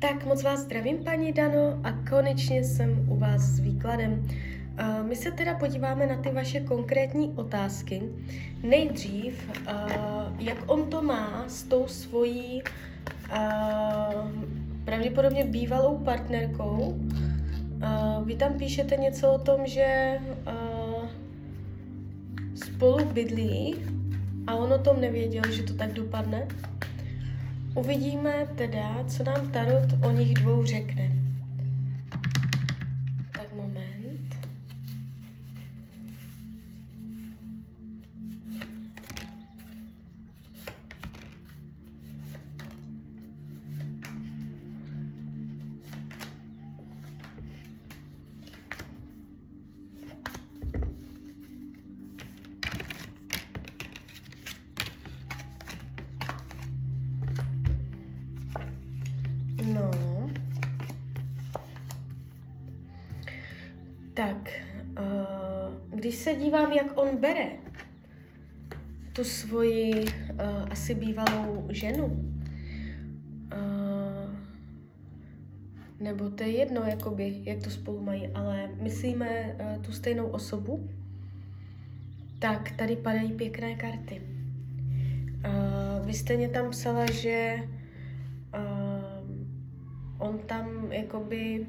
Tak moc vás zdravím, paní Dano, a konečně jsem u vás s výkladem. My se teda podíváme na ty vaše konkrétní otázky. Nejdřív, jak on to má s tou svojí pravděpodobně bývalou partnerkou. Vy tam píšete něco o tom, že spolu bydlí a on o tom nevěděl, že to tak dopadne. Uvidíme teda, co nám Tarot o nich dvou řekne. Když se dívám, jak on bere tu svoji uh, asi bývalou ženu, uh, nebo to je jedno, jakoby, jak to spolu mají, ale myslíme uh, tu stejnou osobu, tak tady padají pěkné karty. Uh, vy jste mě tam psala, že on tam jakoby,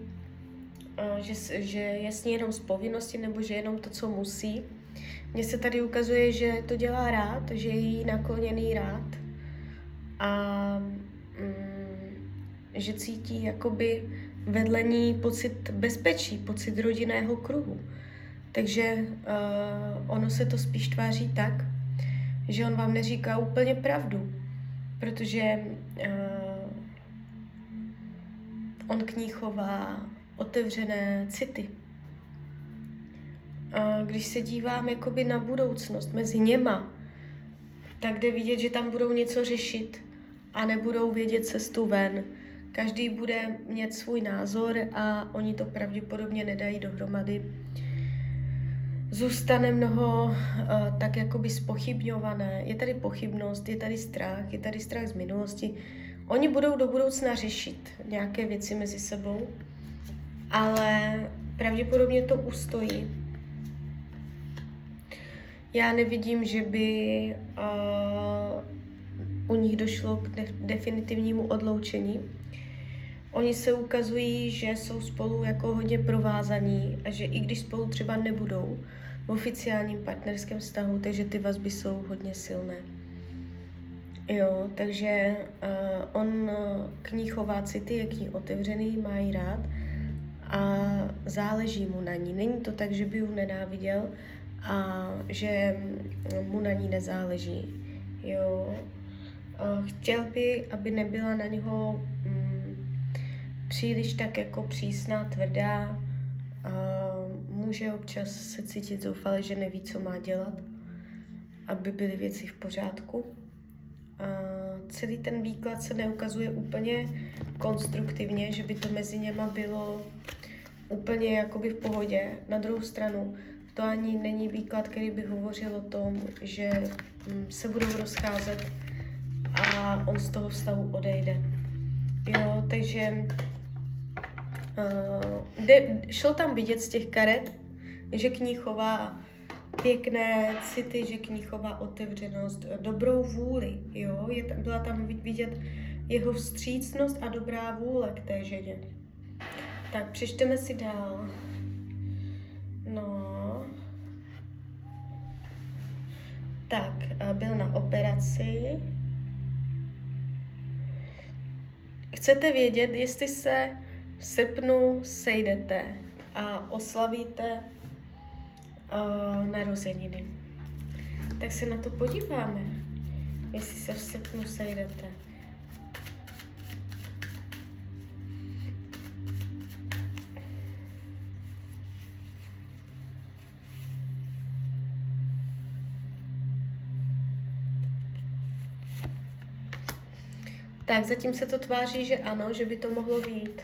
že, že jasně jenom z povinnosti nebo že jenom to, co musí. Mně se tady ukazuje, že to dělá rád, že je jí nakloněný rád a mm, že cítí jakoby vedle ní pocit bezpečí, pocit rodinného kruhu. Takže uh, ono se to spíš tváří tak, že on vám neříká úplně pravdu, protože uh, on k ní chová otevřené city. A když se dívám jakoby na budoucnost mezi něma, tak jde vidět, že tam budou něco řešit a nebudou vědět cestu ven. Každý bude mít svůj názor a oni to pravděpodobně nedají dohromady. Zůstane mnoho uh, tak jakoby spochybňované. Je tady pochybnost, je tady strach, je tady strach z minulosti, Oni budou do budoucna řešit nějaké věci mezi sebou, ale pravděpodobně to ustojí. Já nevidím, že by uh, u nich došlo k de- definitivnímu odloučení. Oni se ukazují, že jsou spolu jako hodně provázaní a že i když spolu třeba nebudou v oficiálním partnerském vztahu, takže ty vazby jsou hodně silné. Jo, takže uh, on k ní chová city, je k ní otevřený, má ji rád a záleží mu na ní. Není to tak, že by ju nenáviděl a že mu na ní nezáleží. Jo. Chtěl by, aby nebyla na něho um, příliš tak jako přísná, tvrdá. Uh, může občas se cítit zoufale, že neví, co má dělat, aby byly věci v pořádku celý ten výklad se neukazuje úplně konstruktivně, že by to mezi něma bylo úplně jakoby v pohodě. Na druhou stranu, to ani není výklad, který by hovořil o tom, že mm, se budou rozcházet a on z toho vztahu odejde. Jo, takže uh, de, šlo tam vidět z těch karet, že k ní chová pěkné city, že k ní chová otevřenost, dobrou vůli, jo, je, byla tam vidět jeho vstřícnost a dobrá vůle k té ženě. Tak, přečteme si dál. No. Tak, byl na operaci. Chcete vědět, jestli se v srpnu sejdete a oslavíte uh, narozeniny. Tak se na to podíváme, jestli se v srpnu sejdete. Tak zatím se to tváří, že ano, že by to mohlo být.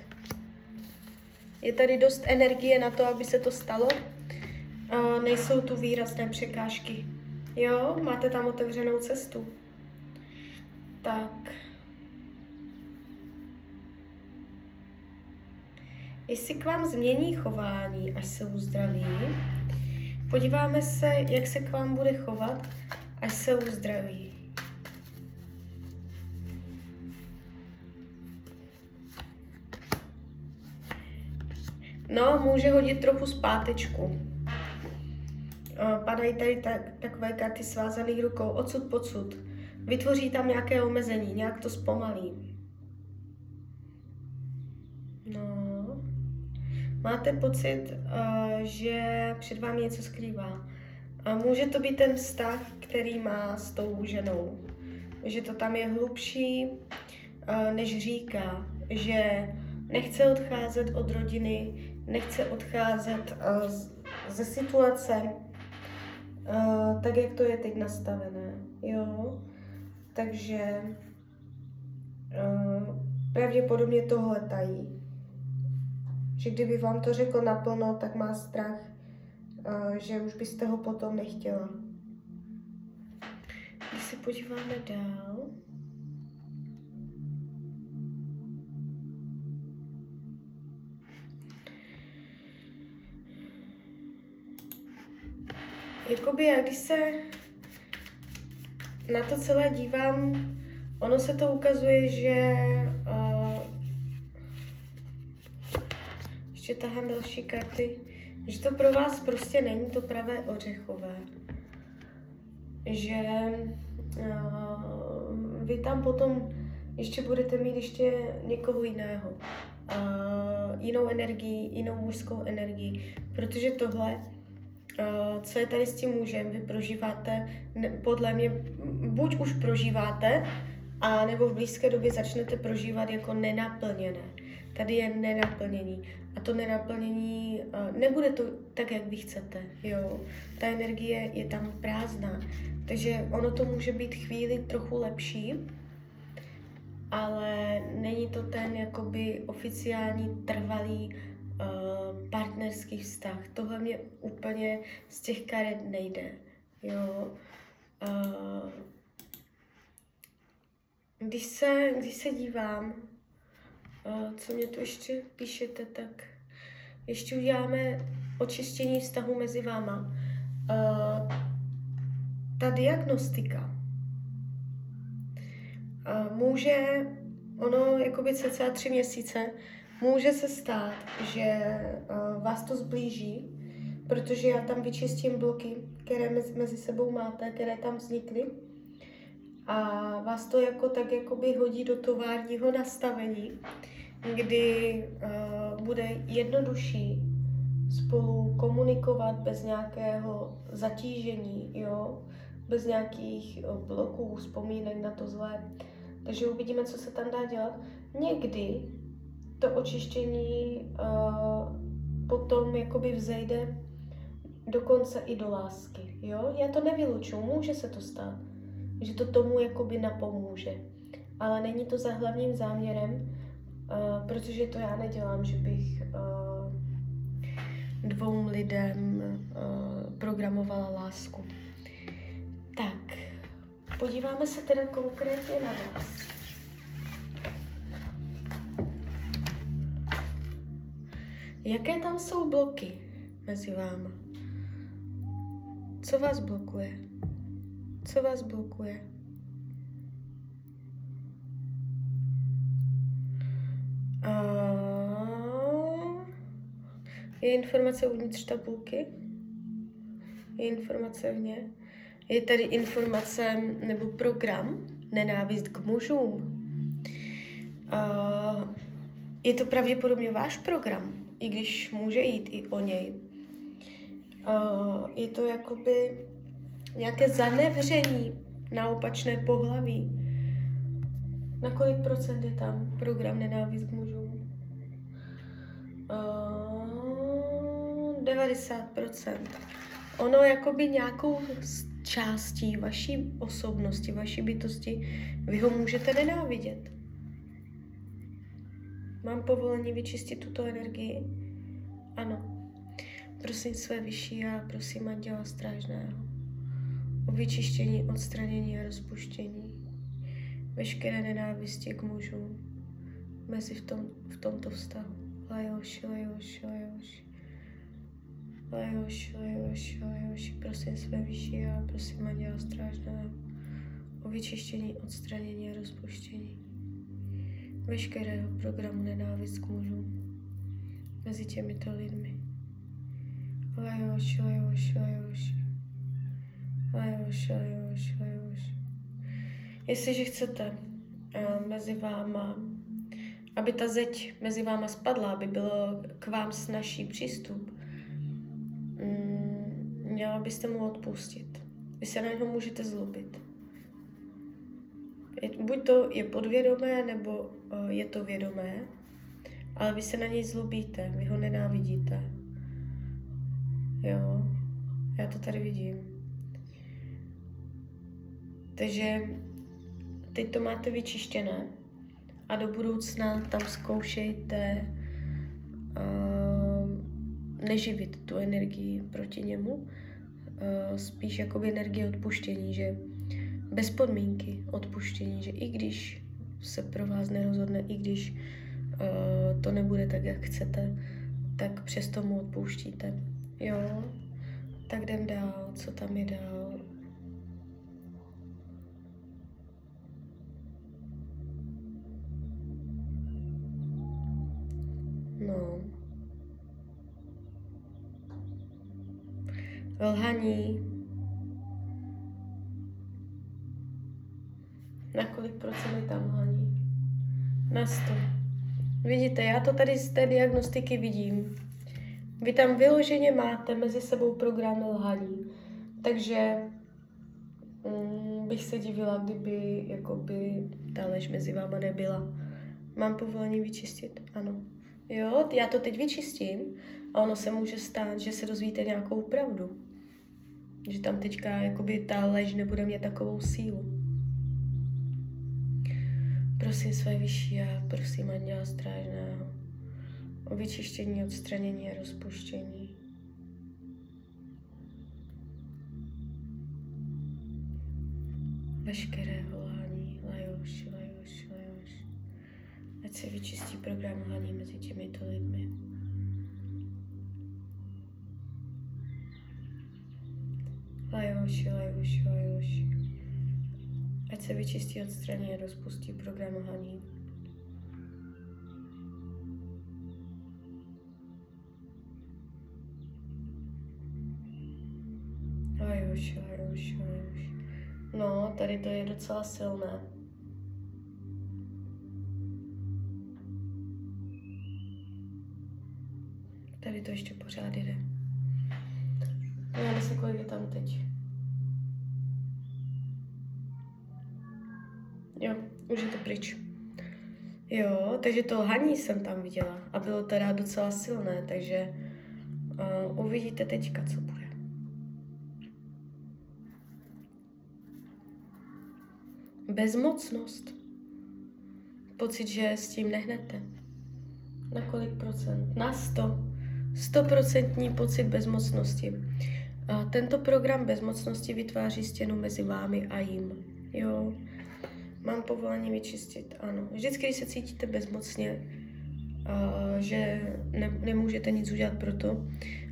Je tady dost energie na to, aby se to stalo, uh, nejsou tu výrazné překážky. Jo, máte tam otevřenou cestu. Tak. jestli k vám změní chování, až se uzdraví. Podíváme se, jak se k vám bude chovat, až se uzdraví. No, může hodit trochu zpátečku. Padají tady tak, takové karty svázaných rukou, odsud pocud. Vytvoří tam nějaké omezení, nějak to zpomalí. No. Máte pocit, uh, že před vámi něco skrývá. Může to být ten vztah, který má s tou ženou. Že to tam je hlubší, uh, než říká. Že nechce odcházet od rodiny, nechce odcházet uh, ze situace, uh, tak jak to je teď nastavené. Jo? Takže uh, pravděpodobně tohle tají. Že kdyby vám to řekl naplno, tak má strach, že už byste ho potom nechtěla. Když se podíváme dál, jakoby já když se na to celé dívám, ono se to ukazuje, že uh, ještě tahám další karty, že to pro vás prostě není to pravé ořechové. Že uh, vy tam potom ještě budete mít ještě někoho jiného. Uh, jinou energii, jinou mužskou energii, protože tohle co je tady s tím mužem, vy prožíváte, podle mě, buď už prožíváte, a nebo v blízké době začnete prožívat jako nenaplněné. Tady je nenaplnění. A to nenaplnění, uh, nebude to tak, jak vy chcete, jo. Ta energie je tam prázdná. Takže ono to může být chvíli trochu lepší, ale není to ten jakoby oficiální trvalý partnerský vztah. Tohle mě úplně z těch karet nejde. Jo. Uh, když, se, když se dívám, uh, co mě tu ještě píšete, tak ještě uděláme očištění vztahu mezi váma. Ta diagnostika může, ono jakoby cca tři měsíce, Může se stát, že uh, vás to zblíží, protože já tam vyčistím bloky, které mezi, sebou máte, které tam vznikly. A vás to jako tak jakoby hodí do továrního nastavení, kdy uh, bude jednodušší spolu komunikovat bez nějakého zatížení, jo? bez nějakých uh, bloků, vzpomínek na to zlé. Takže uvidíme, co se tam dá dělat. Někdy to očištění uh, potom jakoby vzejde dokonce i do lásky. Jo? Já to nevylučuju, může se to stát, že to tomu jakoby napomůže. Ale není to za hlavním záměrem, uh, protože to já nedělám, že bych uh, dvou lidem uh, programovala lásku. Tak, podíváme se teda konkrétně na vás. Jaké tam jsou bloky mezi váma? Co vás blokuje? Co vás blokuje? A... Je informace uvnitř tabulky? Je informace v ně? Je tady informace nebo program nenávist k mužům? A... Je to pravděpodobně váš program? I když může jít i o něj. Je to jakoby nějaké zanevření na opačné pohlaví. Na kolik procent je tam program nenávist? Uh, 90%. Ono jakoby nějakou částí vaší osobnosti, vaší bytosti, vy ho můžete nenávidět. Mám povolení vyčistit tuto energii? Ano. Prosím své vyšší a prosím Anděla Strážného o vyčištění, odstranění a rozpuštění veškeré nenávisti k mužům mezi v, tom, v tomto vztahu. Lajoši, lajoši, lajoši. Lajoši, lajoši, lajoši. Prosím své vyšší a prosím Anděla Strážného o vyčištění, odstranění a rozpuštění veškerého programu nenávist k mužům mezi těmito lidmi. Lajoši, lajoši, lajoši. Lajoši, lajoši, lajoši. Jestliže chcete uh, mezi váma, aby ta zeď mezi váma spadla, aby bylo k vám snažší přístup, um, měla byste mu odpustit. Vy se na něho můžete zlobit. Buď to je podvědomé, nebo uh, je to vědomé, ale vy se na něj zlobíte, vy ho nenávidíte. Jo, já to tady vidím. Takže teď to máte vyčištěné a do budoucna tam zkoušejte uh, neživit tu energii proti němu, uh, spíš jakoby energie odpuštění, že bez podmínky odpuštění, že i když se pro vás nerozhodne, i když uh, to nebude tak, jak chcete, tak přesto mu odpouštíte. Jo, tak jdem dál, co tam je dál. No. Lhaní. Je tam lhaní? Na 100. Vidíte, já to tady z té diagnostiky vidím. Vy tam vyloženě máte mezi sebou programy lhaní. Takže mm, bych se divila, kdyby jakoby ta lež mezi váma nebyla. Mám povolení vyčistit? Ano. Jo, já to teď vyčistím a ono se může stát, že se dozvíte nějakou pravdu. Že tam teďka jakoby ta lež nebude mít takovou sílu. Prosím své vyšší a prosím Anděla Strážného o vyčištění, odstranění a rozpuštění. Veškeré volání, lajoš, lajoš, lajoš. Ať se vyčistí program hlaní mezi těmito lidmi. Lajoš, lajoš, lajoš. Ať se vyčistí, odstraní a rozpustí program hlaní. už, už, už. No, tady to je docela silné. Tady to ještě pořád jde. Já se kolik je tam teď. Jo, už je to pryč. Jo, takže to lhaní jsem tam viděla a bylo teda docela silné, takže uh, uvidíte teďka, co bude. bezmocnost. Pocit, že s tím nehnete. Na kolik procent? Na 100. Stoprocentní pocit bezmocnosti. A tento program bezmocnosti vytváří stěnu mezi vámi a jim. Jo, mám povolení vyčistit, ano. Vždycky, když se cítíte bezmocně, a, že ne, nemůžete nic udělat pro to,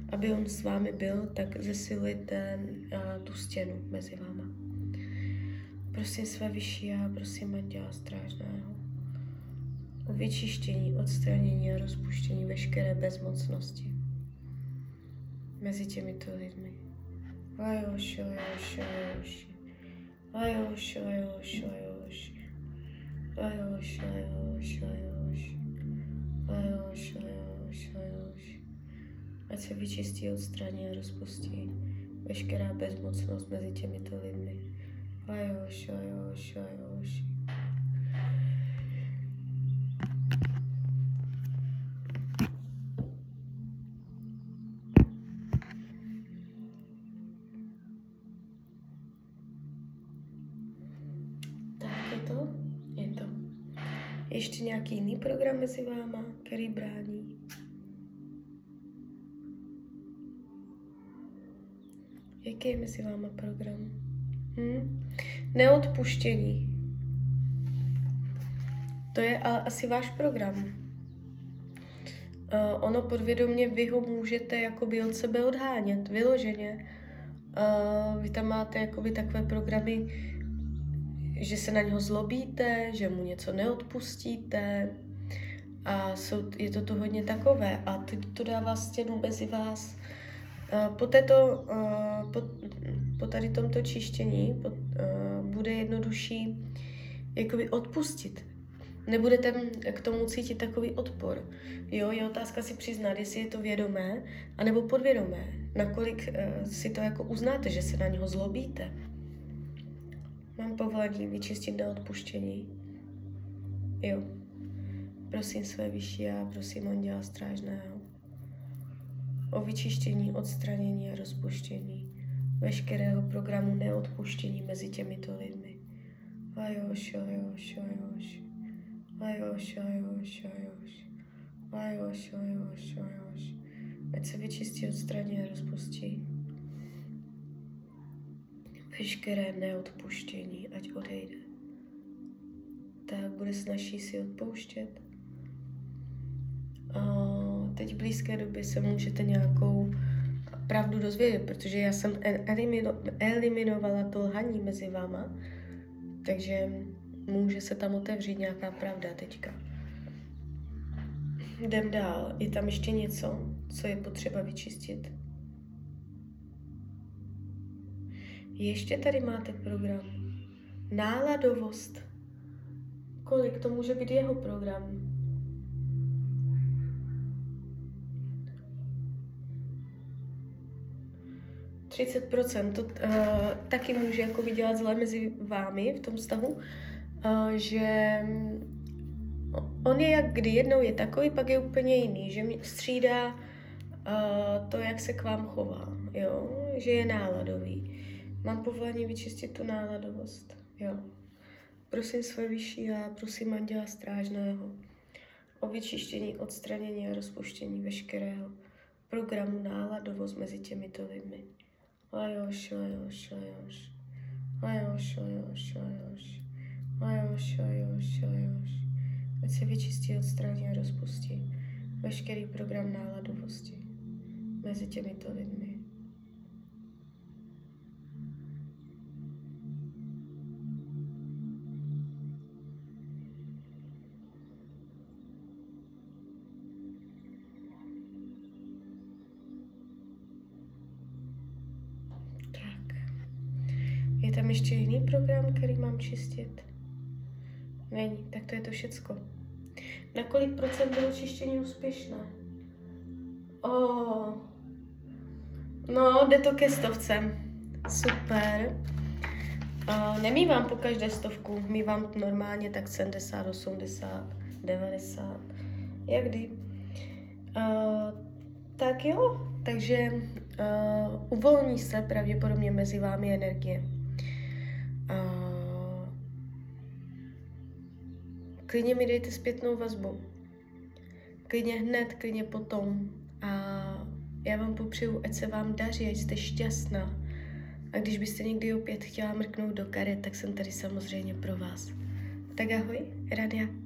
aby on s vámi byl, tak zesilujte a, tu stěnu mezi váma. Prosím své vyšší já, prosím Anděla Strážného o vyčištění, odstranění a rozpuštění veškeré bezmocnosti mezi těmito lidmi. Lajoši, lajoši, lajoši. Lajoši, lajoši, lajoši. Lajoši, lajoši, lajoši. Lajoši, lajoši, lajoši. Ať se vyčistí, odstraní a rozpustí veškerá bezmocnost mezi těmito lidmi. Ajoši, ajoši, ajoši. Tak je to? Je to. Ještě nějaký jiný program mezi váma, který brání? Jaký je mezi váma program? Hmm. Neodpuštění. To je ale asi váš program. Uh, ono podvědomě vy ho můžete jakoby od sebe odhánět, vyloženě. Uh, vy tam máte jakoby takové programy, že se na něho zlobíte, že mu něco neodpustíte a jsou, je to to hodně takové a teď to dává stěnu mezi vás. Po, této, po, po tady tomto čištění po, bude jednodušší jakoby odpustit, nebudete k tomu cítit takový odpor. Jo, je otázka si přiznat, jestli je to vědomé, anebo podvědomé. Nakolik uh, si to jako uznáte, že se na něho zlobíte. Mám povolení vyčistit neodpuštění. Jo. Prosím své vyšší a prosím Anděla Strážného o vyčištění, odstranění a rozpuštění veškerého programu neodpuštění mezi těmito lidmi. Ajoš, ajoš, ajoš. Ajoš, ajoš, ajoš. Ajoš, ajoš, ajoš. Ať se vyčistí, odstraní a rozpustí. Veškeré neodpuštění, ať odejde. Tak bude snažší si odpouštět. A teď v blízké době se můžete nějakou pravdu dozvědět, protože já jsem elimino, eliminovala to lhaní mezi váma, takže může se tam otevřít nějaká pravda teďka. Jdem dál. Je tam ještě něco, co je potřeba vyčistit? Ještě tady máte program. Náladovost. Kolik to může být jeho program? 30%. To uh, taky může jako vydělat zle mezi vámi v tom vztahu, uh, že on je jak kdy jednou je takový, pak je úplně jiný, že střídá uh, to, jak se k vám chová, jo? že je náladový. Mám povolení vyčistit tu náladovost, jo. Prosím své vyšší a prosím Anděla Strážného o vyčištění, odstranění a rozpuštění veškerého programu náladovost mezi těmito lidmi. Ajoš, ajoš, ajoš. Ajoš, ajoš, ajoš. Ajoš, ajoš, ajoš. Ať se vyčistí, odstraní a rozpustí veškerý program náladovosti mezi těmito lidmi. Všecko. Na kolik procent bylo čištění úspěšné? O, no, jde to ke stovce. Super. Uh, nemývám po každé stovku, mývám normálně tak 70, 80, 90, jak kdy. Uh, tak jo, takže uh, uvolní se pravděpodobně mezi vámi energie. Klidně mi dejte zpětnou vazbu. Klidně hned, klidně potom. A já vám popřeju, ať se vám daří, ať jste šťastná. A když byste někdy opět chtěla mrknout do karet, tak jsem tady samozřejmě pro vás. Tak ahoj, Radia.